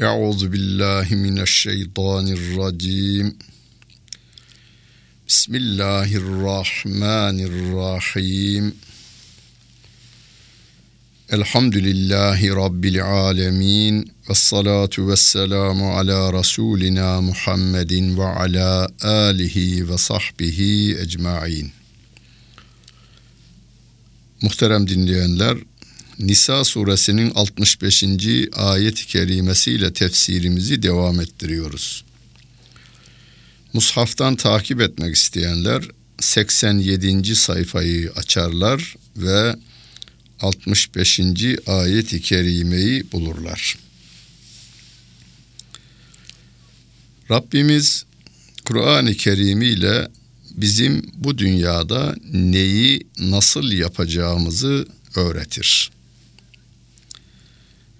Euzu billahi mineşşeytanirracim. Bismillahirrahmanirrahim. Elhamdülillahi Rabbil alemin. Ve salatu ve selamu ala Resulina Muhammedin ve ala alihi ve sahbihi ecmain. Muhterem dinleyenler, Nisa suresinin 65. ayet-i kerimesiyle tefsirimizi devam ettiriyoruz. Mushaftan takip etmek isteyenler 87. sayfayı açarlar ve 65. ayet-i kerimeyi bulurlar. Rabbimiz Kur'an-ı Kerim ile bizim bu dünyada neyi nasıl yapacağımızı öğretir.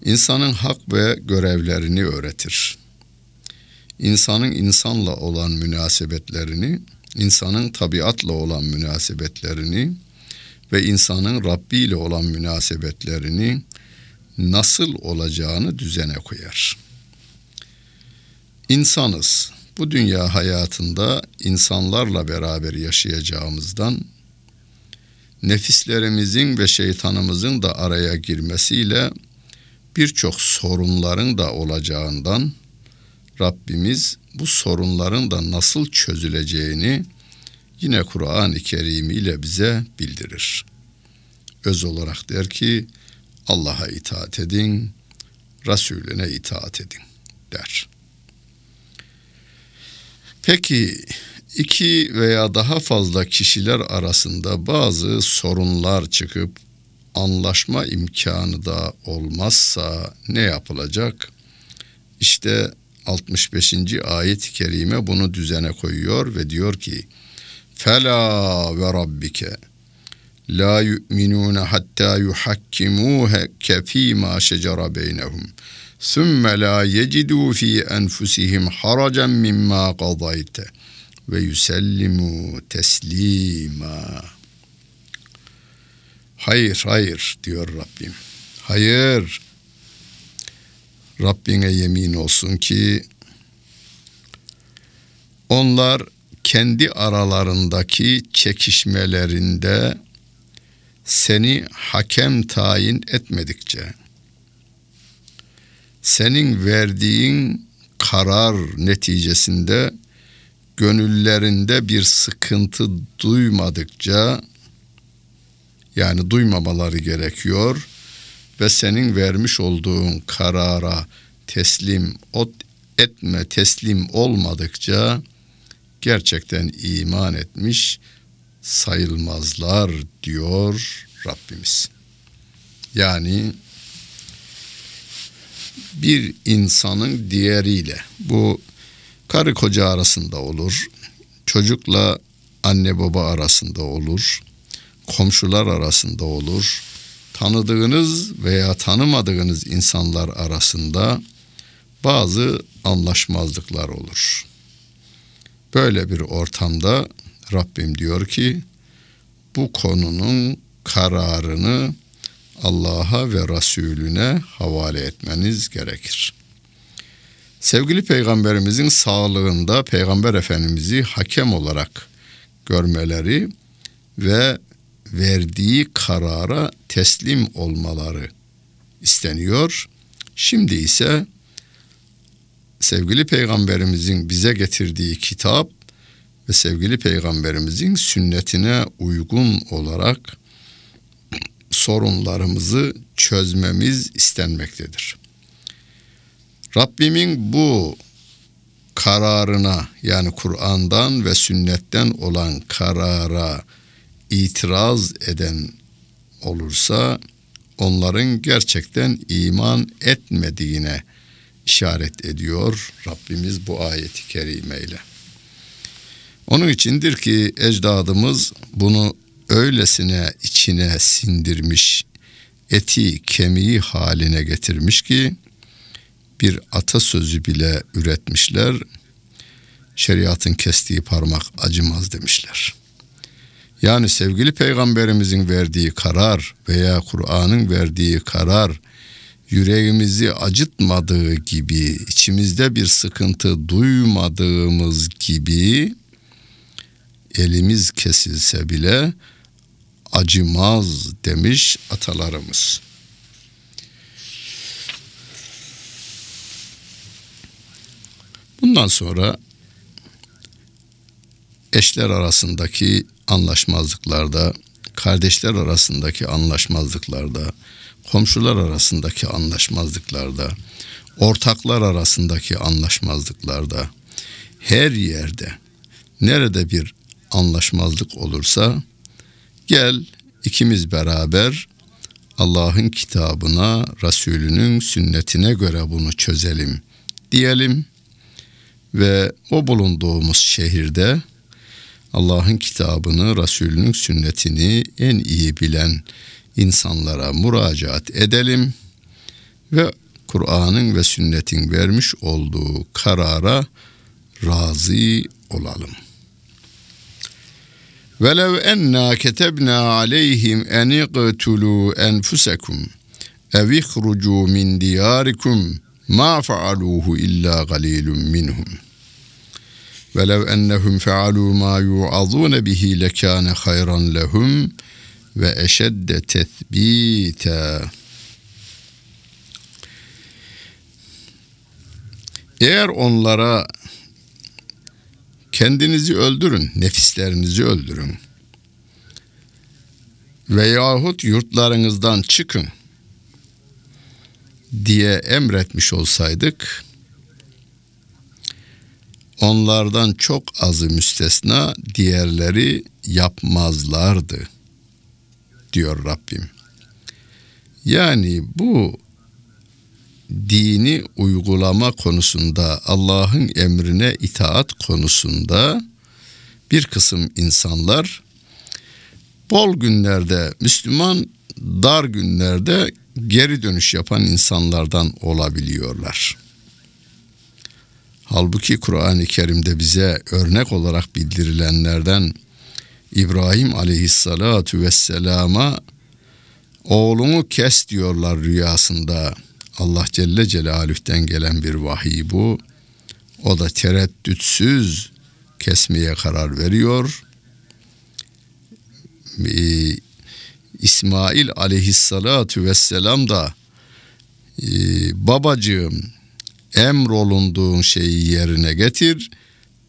İnsanın hak ve görevlerini öğretir. İnsanın insanla olan münasebetlerini, insanın tabiatla olan münasebetlerini ve insanın Rabbi ile olan münasebetlerini nasıl olacağını düzene koyar. İnsanız. Bu dünya hayatında insanlarla beraber yaşayacağımızdan nefislerimizin ve şeytanımızın da araya girmesiyle birçok sorunların da olacağından Rabbimiz bu sorunların da nasıl çözüleceğini yine Kur'an-ı Kerim ile bize bildirir. Öz olarak der ki Allah'a itaat edin, Resulüne itaat edin der. Peki iki veya daha fazla kişiler arasında bazı sorunlar çıkıp anlaşma imkanı da olmazsa ne yapılacak? İşte 65. ayet-i kerime bunu düzene koyuyor ve diyor ki Fela ve rabbike la yu'minun hatta yuhakkimuke fima şecere beynehum sümme la yecidu fi enfusihim haracen mimma qadayte ve yusellimu teslima.'' Hayır, hayır diyor Rabbim. Hayır. Rabbine yemin olsun ki onlar kendi aralarındaki çekişmelerinde seni hakem tayin etmedikçe senin verdiğin karar neticesinde gönüllerinde bir sıkıntı duymadıkça yani duymamaları gerekiyor ve senin vermiş olduğun karara teslim etme teslim olmadıkça gerçekten iman etmiş sayılmazlar diyor Rabbimiz. Yani bir insanın diğeriyle bu karı koca arasında olur, çocukla anne baba arasında olur, komşular arasında olur, tanıdığınız veya tanımadığınız insanlar arasında bazı anlaşmazlıklar olur. Böyle bir ortamda Rabbim diyor ki bu konunun kararını Allah'a ve Resulüne havale etmeniz gerekir. Sevgili peygamberimizin sağlığında peygamber efendimizi hakem olarak görmeleri ve verdiği karara teslim olmaları isteniyor. Şimdi ise sevgili peygamberimizin bize getirdiği kitap ve sevgili peygamberimizin sünnetine uygun olarak sorunlarımızı çözmemiz istenmektedir. Rabbimin bu kararına yani Kur'an'dan ve sünnetten olan karara itiraz eden olursa onların gerçekten iman etmediğine işaret ediyor Rabbimiz bu ayeti kerimeyle. Onun içindir ki ecdadımız bunu öylesine içine sindirmiş, eti kemiği haline getirmiş ki bir atasözü bile üretmişler. Şeriatın kestiği parmak acımaz demişler. Yani sevgili peygamberimizin verdiği karar veya Kur'an'ın verdiği karar yüreğimizi acıtmadığı gibi, içimizde bir sıkıntı duymadığımız gibi elimiz kesilse bile acımaz demiş atalarımız. Bundan sonra eşler arasındaki anlaşmazlıklarda, kardeşler arasındaki anlaşmazlıklarda, komşular arasındaki anlaşmazlıklarda, ortaklar arasındaki anlaşmazlıklarda her yerde nerede bir anlaşmazlık olursa gel ikimiz beraber Allah'ın kitabına, Resulünün sünnetine göre bunu çözelim diyelim ve o bulunduğumuz şehirde Allah'ın kitabını, Resulünün sünnetini en iyi bilen insanlara müracaat edelim ve Kur'an'ın ve sünnetin vermiş olduğu karara razı olalım. Velev enna ketebna aleyhim en iqtulu enfusekum ev ihrucu min diyarikum ma faaluhu illa galilun minhum. Velev ennehum fealu ma yu'azun bihi lekane hayran lehum ve eşedde tethbita. Eğer onlara kendinizi öldürün, nefislerinizi öldürün veyahut yurtlarınızdan çıkın diye emretmiş olsaydık onlardan çok azı müstesna diğerleri yapmazlardı diyor Rabbim. Yani bu dini uygulama konusunda Allah'ın emrine itaat konusunda bir kısım insanlar bol günlerde Müslüman dar günlerde geri dönüş yapan insanlardan olabiliyorlar. Halbuki Kur'an-ı Kerim'de bize örnek olarak bildirilenlerden İbrahim aleyhissalatu vesselama oğlunu kes diyorlar rüyasında. Allah Celle Celaluh'ten gelen bir vahiy bu. O da tereddütsüz kesmeye karar veriyor. Ee, İsmail aleyhissalatu vesselam da e, babacığım emrolunduğun şeyi yerine getir.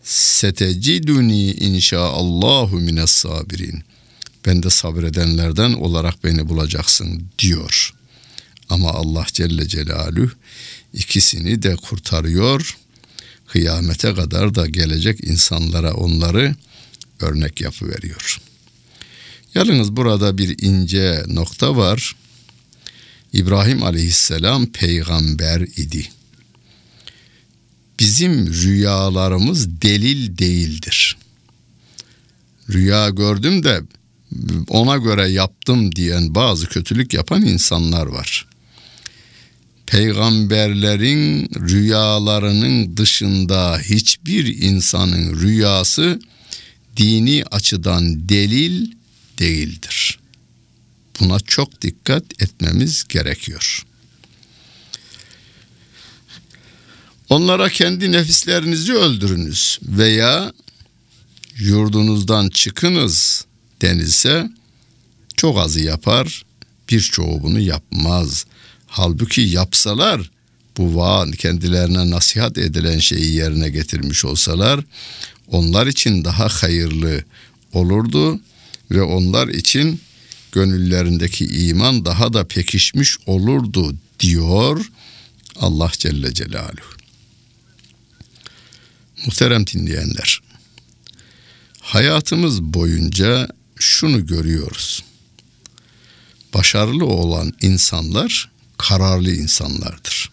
Seteciduni inşaallahu mines sabirin. Ben de sabredenlerden olarak beni bulacaksın diyor. Ama Allah Celle Celaluhu ikisini de kurtarıyor. Kıyamete kadar da gelecek insanlara onları örnek yapıveriyor. Yalnız burada bir ince nokta var. İbrahim aleyhisselam peygamber idi. Bizim rüyalarımız delil değildir. Rüya gördüm de ona göre yaptım diyen bazı kötülük yapan insanlar var peygamberlerin rüyalarının dışında hiçbir insanın rüyası dini açıdan delil değildir. Buna çok dikkat etmemiz gerekiyor. Onlara kendi nefislerinizi öldürünüz veya yurdunuzdan çıkınız denilse çok azı yapar, birçoğu bunu yapmaz. Halbuki yapsalar bu vaat kendilerine nasihat edilen şeyi yerine getirmiş olsalar onlar için daha hayırlı olurdu ve onlar için gönüllerindeki iman daha da pekişmiş olurdu diyor Allah Celle Celaluhu. Muhterem dinleyenler, hayatımız boyunca şunu görüyoruz. Başarılı olan insanlar kararlı insanlardır.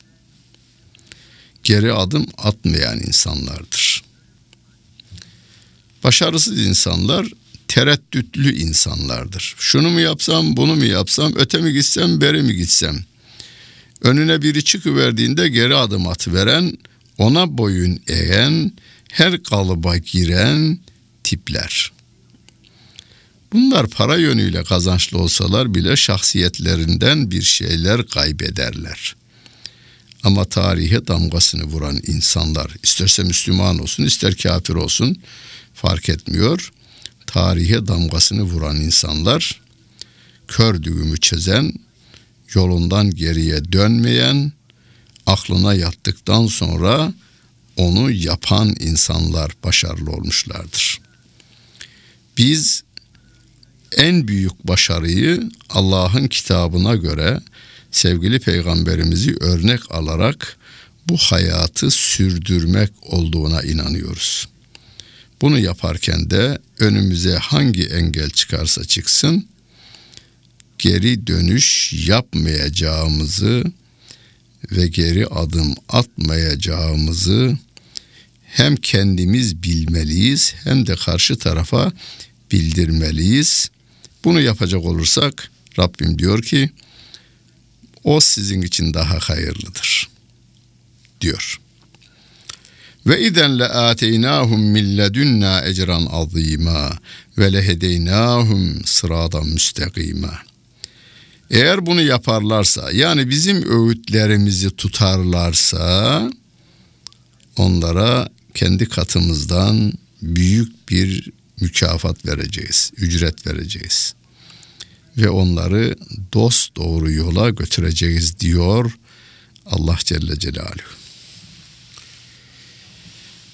Geri adım atmayan insanlardır. Başarısız insanlar tereddütlü insanlardır. Şunu mu yapsam, bunu mu yapsam, öte mi gitsem, beri mi gitsem? Önüne biri çıkıverdiğinde geri adım atıveren, ona boyun eğen, her kalıba giren tipler. Bunlar para yönüyle kazançlı olsalar bile şahsiyetlerinden bir şeyler kaybederler. Ama tarihe damgasını vuran insanlar, isterse Müslüman olsun, ister kafir olsun fark etmiyor. Tarihe damgasını vuran insanlar, kör düğümü çözen, yolundan geriye dönmeyen, aklına yattıktan sonra onu yapan insanlar başarılı olmuşlardır. Biz en büyük başarıyı Allah'ın kitabına göre sevgili peygamberimizi örnek alarak bu hayatı sürdürmek olduğuna inanıyoruz. Bunu yaparken de önümüze hangi engel çıkarsa çıksın geri dönüş yapmayacağımızı ve geri adım atmayacağımızı hem kendimiz bilmeliyiz hem de karşı tarafa bildirmeliyiz. Bunu yapacak olursak Rabbim diyor ki o sizin için daha hayırlıdır diyor. Ve izen le ateynahum min ledunna ecran azima ve lehedeynahum sıradan müstakima. Eğer bunu yaparlarsa yani bizim öğütlerimizi tutarlarsa onlara kendi katımızdan büyük bir mükafat vereceğiz, ücret vereceğiz. Ve onları dost doğru yola götüreceğiz diyor Allah Celle Celaluhu.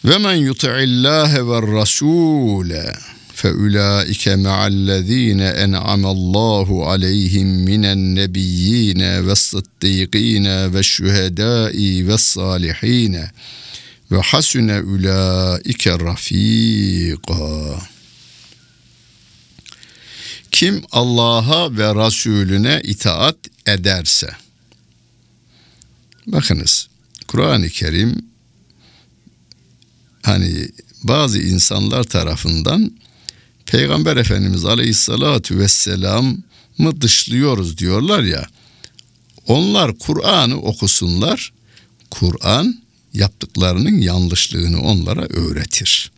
Ve men yuti'illâhe ve rasûle فَاُولَٰئِكَ مَعَ الَّذ۪ينَ اَنْعَمَ اللّٰهُ عَلَيْهِمْ مِنَ النَّبِيِّينَ وَالصِّدِّيقِينَ وَالشُّهَدَاءِ وَالصَّالِح۪ينَ وَحَسُنَ اُولَٰئِكَ رَف۪يقًا Kim Allah'a ve Resulüne itaat ederse, bakınız Kur'an-ı Kerim hani bazı insanlar tarafından Peygamber Efendimiz Aleyhisselatü Vesselam'ı dışlıyoruz diyorlar ya. Onlar Kur'an'ı okusunlar. Kur'an yaptıklarının yanlışlığını onlara öğretir.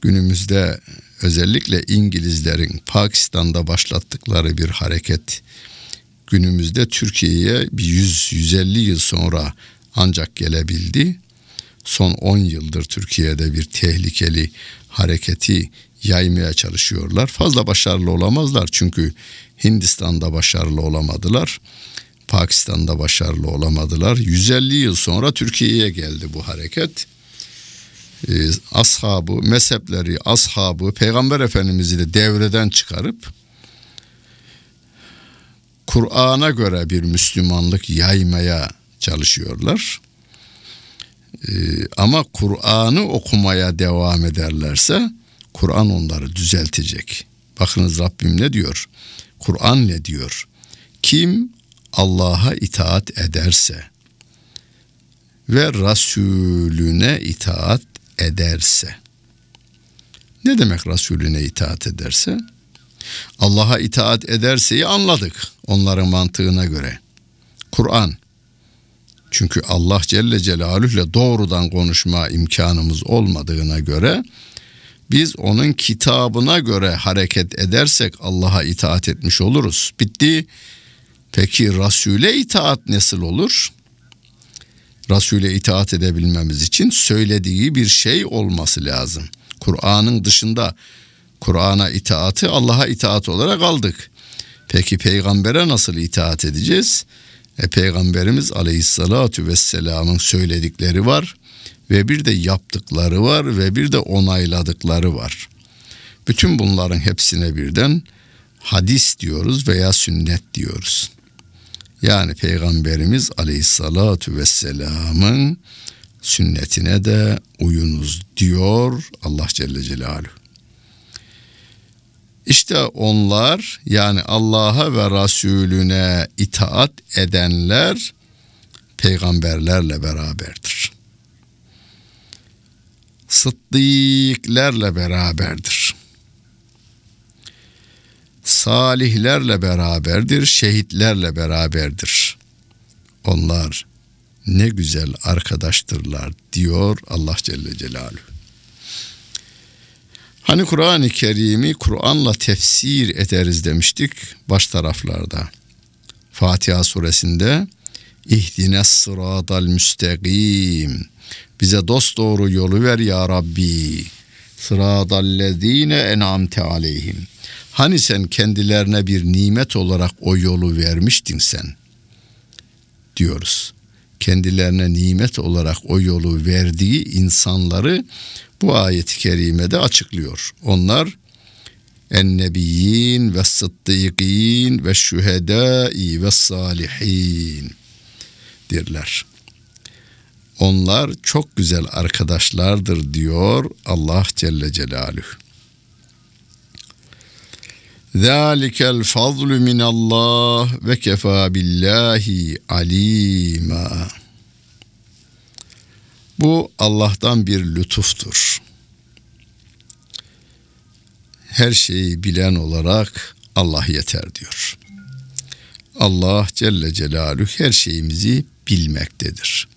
Günümüzde özellikle İngilizlerin Pakistan'da başlattıkları bir hareket günümüzde Türkiye'ye bir 100-150 yıl sonra ancak gelebildi. Son 10 yıldır Türkiye'de bir tehlikeli hareketi yaymaya çalışıyorlar. Fazla başarılı olamazlar çünkü Hindistan'da başarılı olamadılar. Pakistan'da başarılı olamadılar. 150 yıl sonra Türkiye'ye geldi bu hareket. Ee, ashabı, mezhepleri, ashabı, Peygamber Efendimiz'i de devreden çıkarıp Kur'an'a göre bir Müslümanlık yaymaya çalışıyorlar. Ee, ama Kur'an'ı okumaya devam ederlerse Kur'an onları düzeltecek. Bakınız Rabbim ne diyor? Kur'an ne diyor? Kim Allah'a itaat ederse ve Resulüne itaat ederse. Ne demek Resulüne itaat ederse? Allah'a itaat ederseyi anladık onların mantığına göre. Kur'an çünkü Allah Celle Celaluhu ile doğrudan konuşma imkanımız olmadığına göre biz onun kitabına göre hareket edersek Allah'a itaat etmiş oluruz. Bitti. Peki Resul'e itaat nasıl olur? Resul'e itaat edebilmemiz için söylediği bir şey olması lazım. Kur'an'ın dışında Kur'an'a itaati Allah'a itaat olarak aldık. Peki peygambere nasıl itaat edeceğiz? E, Peygamberimiz Aleyhisselatü Vesselam'ın söyledikleri var ve bir de yaptıkları var ve bir de onayladıkları var. Bütün bunların hepsine birden hadis diyoruz veya sünnet diyoruz. Yani Peygamberimiz Aleyhisselatü Vesselam'ın sünnetine de uyunuz diyor Allah Celle Celaluhu. İşte onlar yani Allah'a ve Resulüne itaat edenler peygamberlerle beraberdir. Sıddıklerle beraberdir. Salihlerle beraberdir, şehitlerle beraberdir. Onlar ne güzel arkadaştırlar diyor Allah Celle Celaluhu. Hani Kur'an-ı Kerim'i Kur'an'la tefsir ederiz demiştik baş taraflarda. Fatiha suresinde İhdines sıratal müstakim. Bize dost doğru yolu ver ya Rabbi. Sıratallezine en'amte aleyhim. Hani sen kendilerine bir nimet olarak o yolu vermiştin sen diyoruz. Kendilerine nimet olarak o yolu verdiği insanları bu ayet-i kerimede açıklıyor. Onlar ennebiyyin ve sıddıkîn ve şühedâi ve salihin dirler. Onlar çok güzel arkadaşlardır diyor Allah Celle Celaluhu. Zalikel fadlu minallah ve kefa billahi alima. Bu Allah'tan bir lütuftur. Her şeyi bilen olarak Allah yeter diyor. Allah Celle Celaluhu her şeyimizi bilmektedir.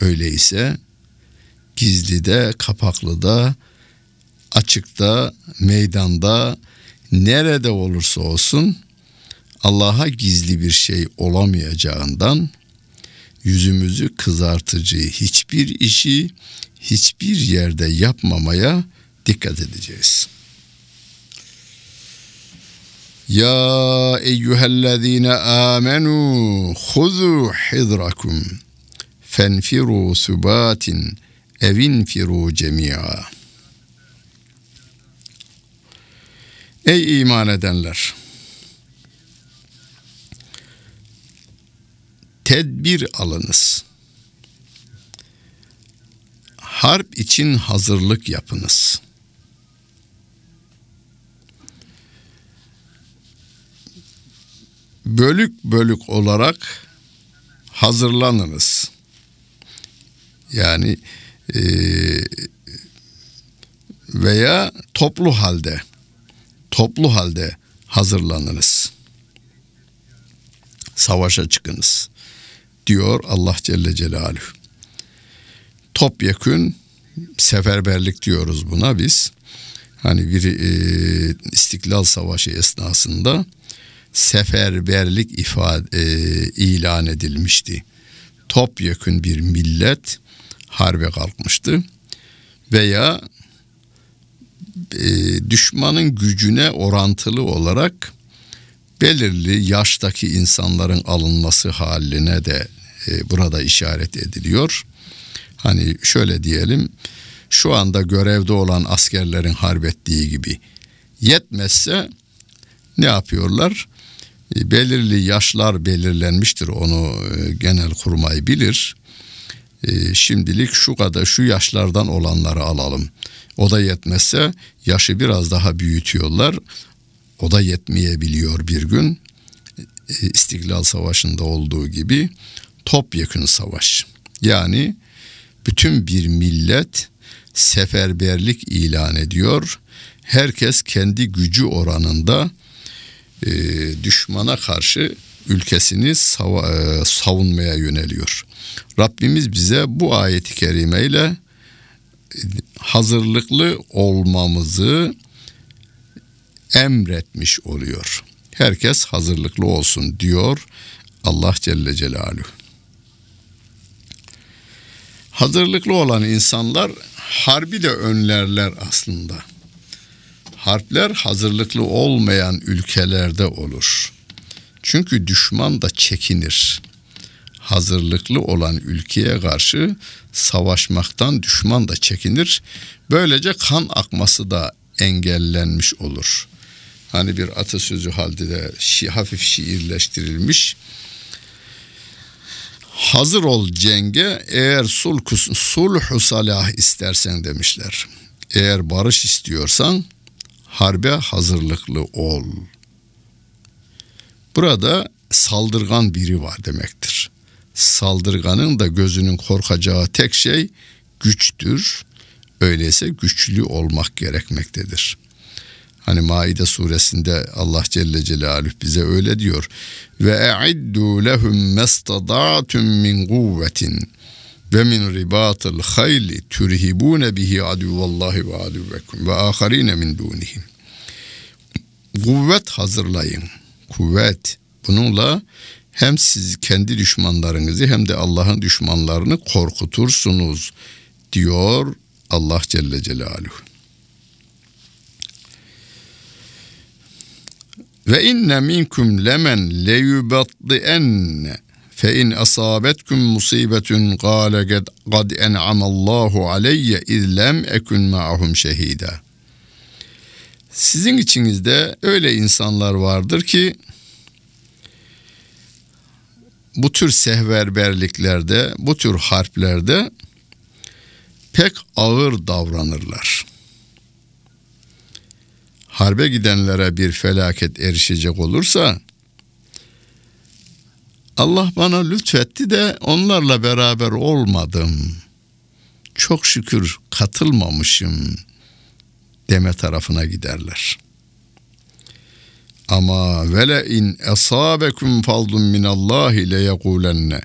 Öyleyse gizlide, kapaklıda, açıkta, meydanda, nerede olursa olsun Allah'a gizli bir şey olamayacağından yüzümüzü kızartıcı hiçbir işi hiçbir yerde yapmamaya dikkat edeceğiz. Ya eyyühellezine amenu huzu hidrakum fenfiru subatin evinfiru cemi'a. Ey iman edenler! Tedbir alınız. Harp için hazırlık yapınız. Bölük bölük olarak hazırlanınız. Yani e, veya toplu halde toplu halde hazırlanınız. Savaşa çıkınız diyor Allah Celle Celaluhu. Topyekün seferberlik diyoruz buna biz. Hani bir e, İstiklal Savaşı esnasında seferberlik ifade e, ilan edilmişti. Topyekün bir millet harbe kalkmıştı veya e, düşmanın gücüne orantılı olarak belirli yaştaki insanların alınması haline de e, burada işaret ediliyor. Hani şöyle diyelim şu anda görevde olan askerlerin harbettiği gibi yetmezse ne yapıyorlar? E, belirli yaşlar belirlenmiştir onu genel kurmay bilir. E, şimdilik şu kadar şu yaşlardan olanları alalım. O da yetmezse yaşı biraz daha büyütüyorlar. O da yetmeyebiliyor bir gün. E, İstiklal Savaşı'nda olduğu gibi topyekun savaş. Yani bütün bir millet seferberlik ilan ediyor. Herkes kendi gücü oranında e, düşmana karşı ülkesini sav- e, savunmaya yöneliyor. Rabbimiz bize bu ayeti kerimeyle hazırlıklı olmamızı emretmiş oluyor. Herkes hazırlıklı olsun diyor Allah Celle Celaluhu. Hazırlıklı olan insanlar harbi de önlerler aslında. Harpler hazırlıklı olmayan ülkelerde olur. Çünkü düşman da çekinir. Hazırlıklı olan ülkeye karşı savaşmaktan düşman da çekinir. Böylece kan akması da engellenmiş olur. Hani bir atasözü halde de şi, hafif şiirleştirilmiş. Hazır ol cenge eğer sulh, sulhu salah istersen demişler. Eğer barış istiyorsan harbe hazırlıklı ol. Burada saldırgan biri var demektir. Saldırganın da gözünün korkacağı tek şey güçtür. Öyleyse güçlü olmak gerekmektedir. Hani Maide suresinde Allah Celle Celaluhu bize öyle diyor. Ve e'iddu lehum mestada'tum min kuvvetin ve min ribatil hayli turhibune bihi aduvallahi ve aduvekum ve aharine min dunihim. Kuvvet hazırlayın. Kuvvet. Bununla hem siz kendi düşmanlarınızı hem de Allah'ın düşmanlarını korkutursunuz diyor Allah Celle Celaluhu. Ve inne minkum lemen leyubattien fe in asabetkum musibetun qala kad en'amallahu aleyye iz lem ekun ma'ahum şehida. Sizin içinizde öyle insanlar vardır ki bu tür sehverberliklerde, bu tür harplerde pek ağır davranırlar. Harbe gidenlere bir felaket erişecek olursa Allah bana lütfetti de onlarla beraber olmadım. Çok şükür katılmamışım deme tarafına giderler. Ama vele in esabekum fadlun min Allah le yekulenne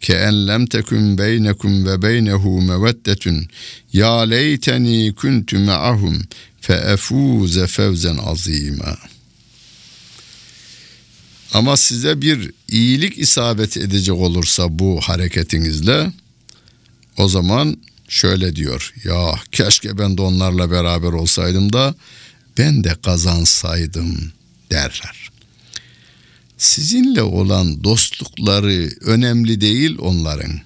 ke en lem tekun beynekum ve beynehu meveddetun ya leyteni kuntu ma'ahum fe efuze fevzen azima. Ama size bir iyilik isabet edecek olursa bu hareketinizle o zaman şöyle diyor. Ya keşke ben de onlarla beraber olsaydım da ben de kazansaydım derler. Sizinle olan dostlukları önemli değil onların.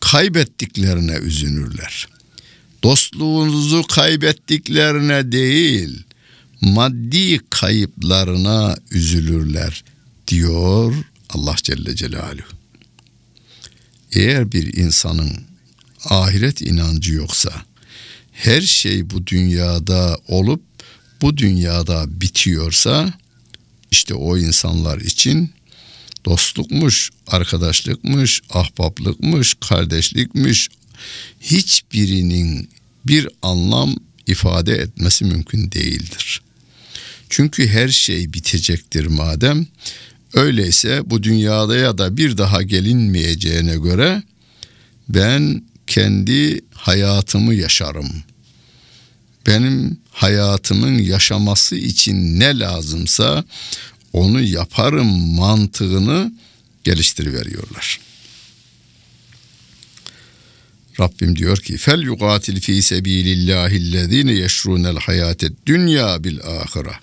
Kaybettiklerine üzünürler. Dostluğunuzu kaybettiklerine değil, maddi kayıplarına üzülürler diyor Allah Celle Celaluhu. Eğer bir insanın ahiret inancı yoksa her şey bu dünyada olup bu dünyada bitiyorsa işte o insanlar için dostlukmuş, arkadaşlıkmış, ahbaplıkmış, kardeşlikmiş hiçbirinin bir anlam ifade etmesi mümkün değildir. Çünkü her şey bitecektir madem. Öyleyse bu dünyada ya da bir daha gelinmeyeceğine göre ben kendi hayatımı yaşarım. Benim hayatımın yaşaması için ne lazımsa onu yaparım mantığını geliştiriveriyorlar. Rabbim diyor ki fel yuqatil fi sebilillahi ellezine yeşrunel hayated dünya bil ahire.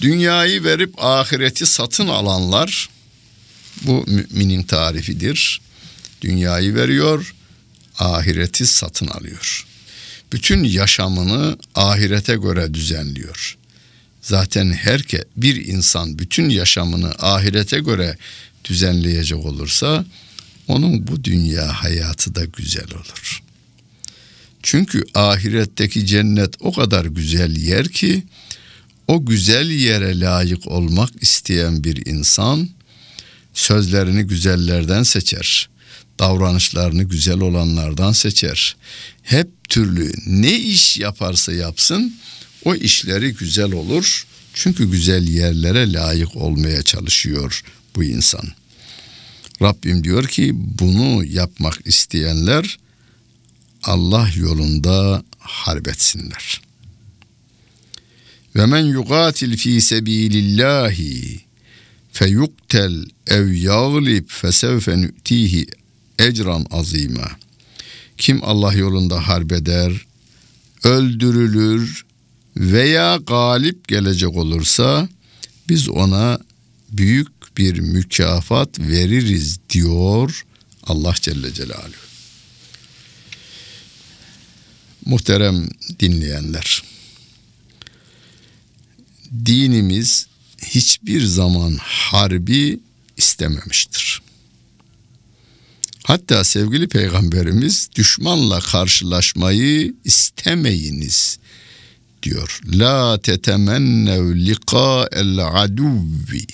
Dünyayı verip ahireti satın alanlar bu müminin tarifidir. Dünyayı veriyor, ahireti satın alıyor. Bütün yaşamını ahirete göre düzenliyor. Zaten herke bir insan bütün yaşamını ahirete göre düzenleyecek olursa onun bu dünya hayatı da güzel olur. Çünkü ahiretteki cennet o kadar güzel yer ki o güzel yere layık olmak isteyen bir insan sözlerini güzellerden seçer. Davranışlarını güzel olanlardan seçer. Hep türlü ne iş yaparsa yapsın o işleri güzel olur. Çünkü güzel yerlere layık olmaya çalışıyor bu insan. Rabbim diyor ki bunu yapmak isteyenler Allah yolunda harbetsinler. Ve men yuqatil fi sebilillahi feyuktel ev yaglib fesevfe nü'tihi ecran azima. Kim Allah yolunda harbeder, öldürülür veya galip gelecek olursa biz ona büyük bir mükafat veririz diyor Allah Celle Celaluhu. Muhterem dinleyenler. Dinimiz hiçbir zaman harbi istememiştir. Hatta sevgili peygamberimiz düşmanla karşılaşmayı istemeyiniz diyor. La tetemennev liqa el aduvvi.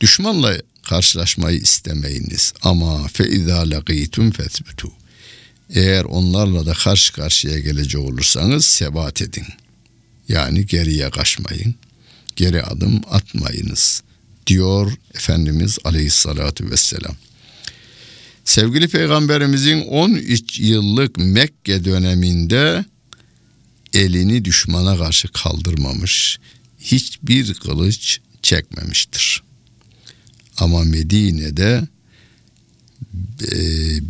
Düşmanla karşılaşmayı istemeyiniz ama fe izâ laqîtum fethbutu. Eğer onlarla da karşı karşıya gelecek olursanız sebat edin. Yani geriye kaçmayın. Geri adım atmayınız diyor Efendimiz Aleyhissalatu vesselam. Sevgili Peygamberimizin 13 yıllık Mekke döneminde elini düşmana karşı kaldırmamış, hiçbir kılıç çekmemiştir. Ama Medine'de e,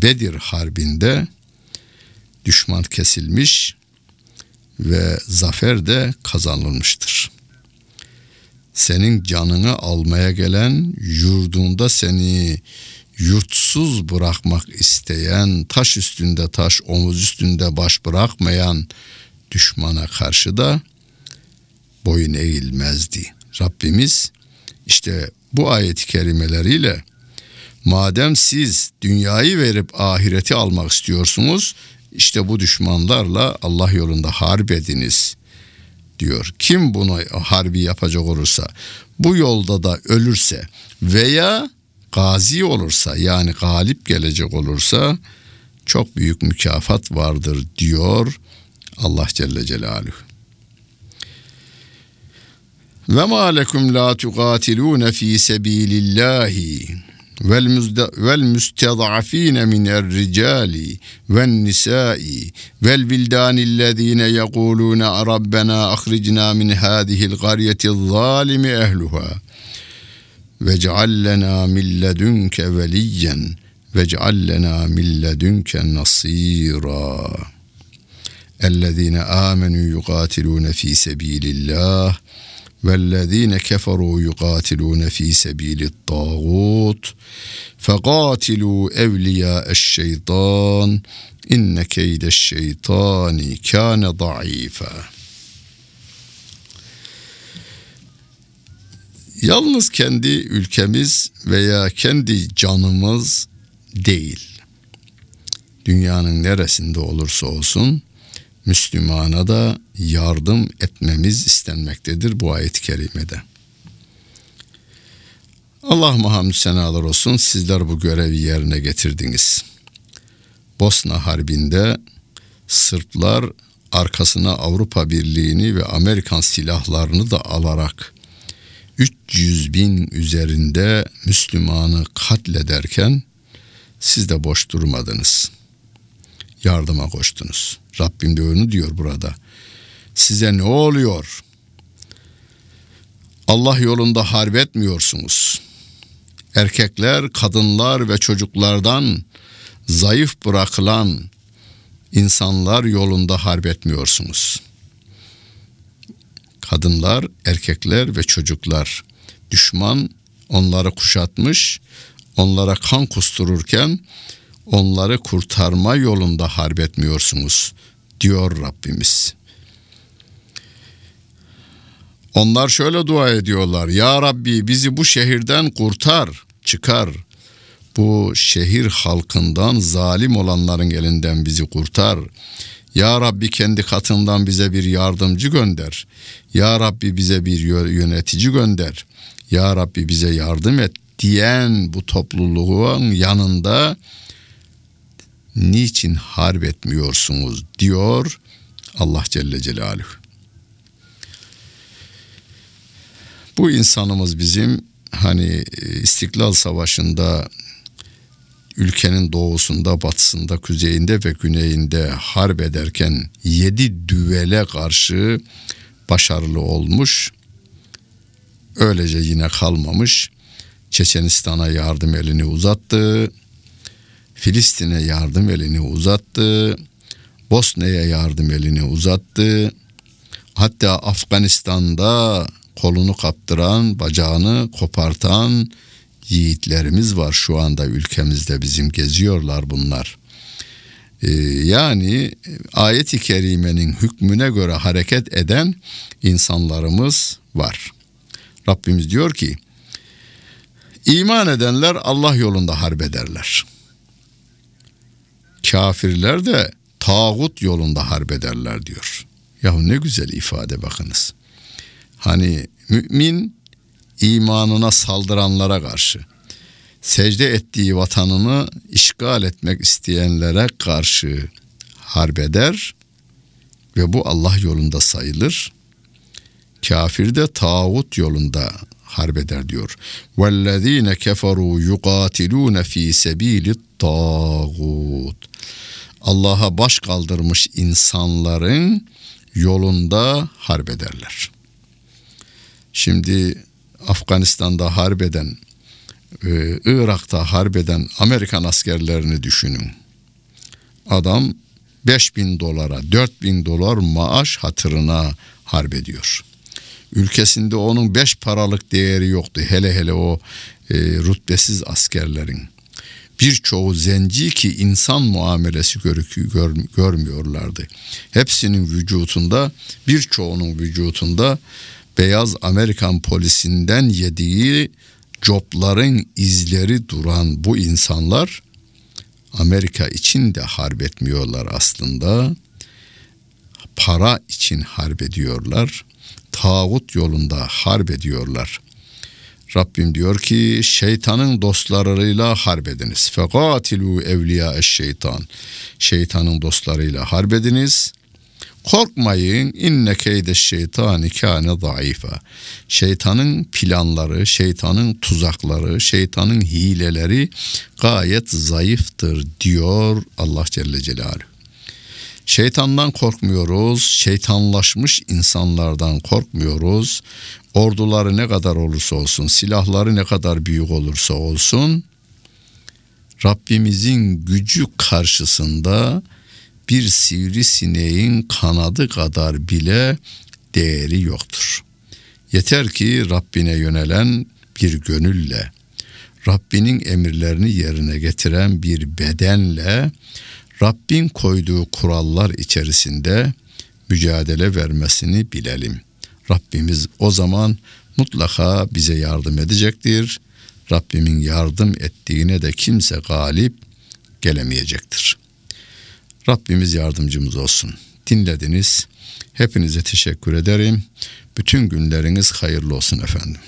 Bedir Harbi'nde düşman kesilmiş ve zafer de kazanılmıştır. Senin canını almaya gelen, yurdunda seni yurtsuz bırakmak isteyen, taş üstünde taş, omuz üstünde baş bırakmayan düşmana karşı da boyun eğilmezdi. Rabbimiz işte bu ayet-i kerimeleriyle madem siz dünyayı verip ahireti almak istiyorsunuz işte bu düşmanlarla Allah yolunda harp ediniz diyor. Kim bunu harbi yapacak olursa bu yolda da ölürse veya gazi olursa yani galip gelecek olursa çok büyük mükafat vardır diyor Allah Celle Celaluhu. Ve ma lekum la tuqatilun fi sabilillahi vel mustad'afin min er-ricali ven nisa'i vel bildanillezine yekulun rabbena akhrijna min hadihil qaryeti zalimi ehluha vec'al lena min ledunke veliyen vec'al lena min ledunke nasira اَلَّذ۪ينَ آمَنُوا يُقَاتِلُونَ ف۪ي سَب۪يلِ اللّٰهِ وَالَّذ۪ينَ كَفَرُوا يُقَاتِلُونَ ف۪ي سَب۪يلِ الطَّاغُوتِ. فَقَاتِلُوا اَوْلِيَاءَ الشَّيْطَانِ اِنَّ كَيْدَ الشَّيْطَانِ كَانَ ضَعِيفًا. Yalnız kendi ülkemiz veya kendi canımız değil. Dünyanın neresinde olursa olsun Müslümana da yardım etmemiz istenmektedir bu ayet-i kerimede. Allah hamdü senalar olsun sizler bu görevi yerine getirdiniz. Bosna Harbi'nde Sırplar arkasına Avrupa Birliği'ni ve Amerikan silahlarını da alarak 300 bin üzerinde Müslümanı katlederken siz de boş durmadınız. Yardıma koştunuz. Rabbim de onu diyor burada. Size ne oluyor? Allah yolunda harp etmiyorsunuz. Erkekler, kadınlar ve çocuklardan zayıf bırakılan insanlar yolunda harp etmiyorsunuz. Kadınlar, erkekler ve çocuklar düşman onları kuşatmış, onlara kan kustururken onları kurtarma yolunda harp etmiyorsunuz diyor Rabbimiz. Onlar şöyle dua ediyorlar. Ya Rabbi bizi bu şehirden kurtar, çıkar. Bu şehir halkından zalim olanların elinden bizi kurtar. Ya Rabbi kendi katından bize bir yardımcı gönder. Ya Rabbi bize bir yönetici gönder. Ya Rabbi bize yardım et diyen bu topluluğun yanında niçin harp etmiyorsunuz diyor Allah Celle Celaluhu. Bu insanımız bizim hani İstiklal Savaşı'nda ülkenin doğusunda, batısında, kuzeyinde ve güneyinde harp ederken yedi düvele karşı başarılı olmuş. Öylece yine kalmamış. Çeçenistan'a yardım elini uzattı. Filistin'e yardım elini uzattı. Bosna'ya yardım elini uzattı. Hatta Afganistan'da kolunu kaptıran, bacağını kopartan yiğitlerimiz var şu anda ülkemizde bizim geziyorlar bunlar. Ee, yani ayet-i kerimenin hükmüne göre hareket eden insanlarımız var. Rabbimiz diyor ki iman edenler Allah yolunda harp ederler. Kafirler de tağut yolunda harp ederler diyor. Yahu ne güzel ifade bakınız. Hani mümin imanına saldıranlara karşı, secde ettiği vatanını işgal etmek isteyenlere karşı harp eder ve bu Allah yolunda sayılır. Kafir de tağut yolunda harbeder diyor. وَالَّذ۪ينَ كَفَرُوا يُقَاتِلُونَ ف۪ي سَب۪يلِ الطَّاغُوتِ Allah'a baş kaldırmış insanların yolunda harbederler. Şimdi Afganistan'da harbeden, e, Irak'ta harbeden Amerikan askerlerini düşünün. Adam 5 bin dolara, 4 bin dolar maaş hatırına harbediyor. Ülkesinde onun 5 paralık değeri yoktu. Hele hele o e, rütbesiz askerlerin. Birçoğu zenci ki insan muamelesi görükü gör, görmüyorlardı. Hepsinin vücutunda, birçoğunun vücutunda beyaz Amerikan polisinden yediği copların izleri duran bu insanlar Amerika için de harp etmiyorlar aslında. Para için harp ediyorlar. Tağut yolunda harp ediyorlar. Rabbim diyor ki şeytanın dostlarıyla harp ediniz. Fekatilu evliya şeytan. Şeytanın dostlarıyla harp ediniz. Korkmayın inne keyde şeytani kâne zayıfa. Şeytanın planları, şeytanın tuzakları, şeytanın hileleri gayet zayıftır diyor Allah Celle Celaluhu. Şeytandan korkmuyoruz, şeytanlaşmış insanlardan korkmuyoruz. Orduları ne kadar olursa olsun, silahları ne kadar büyük olursa olsun, Rabbimizin gücü karşısında bir sivrisineğin kanadı kadar bile değeri yoktur. Yeter ki Rabbine yönelen bir gönülle, Rabbinin emirlerini yerine getiren bir bedenle, Rabbin koyduğu kurallar içerisinde mücadele vermesini bilelim. Rabbimiz o zaman mutlaka bize yardım edecektir. Rabbimin yardım ettiğine de kimse galip gelemeyecektir. Rabbimiz yardımcımız olsun. Dinlediniz. Hepinize teşekkür ederim. Bütün günleriniz hayırlı olsun efendim.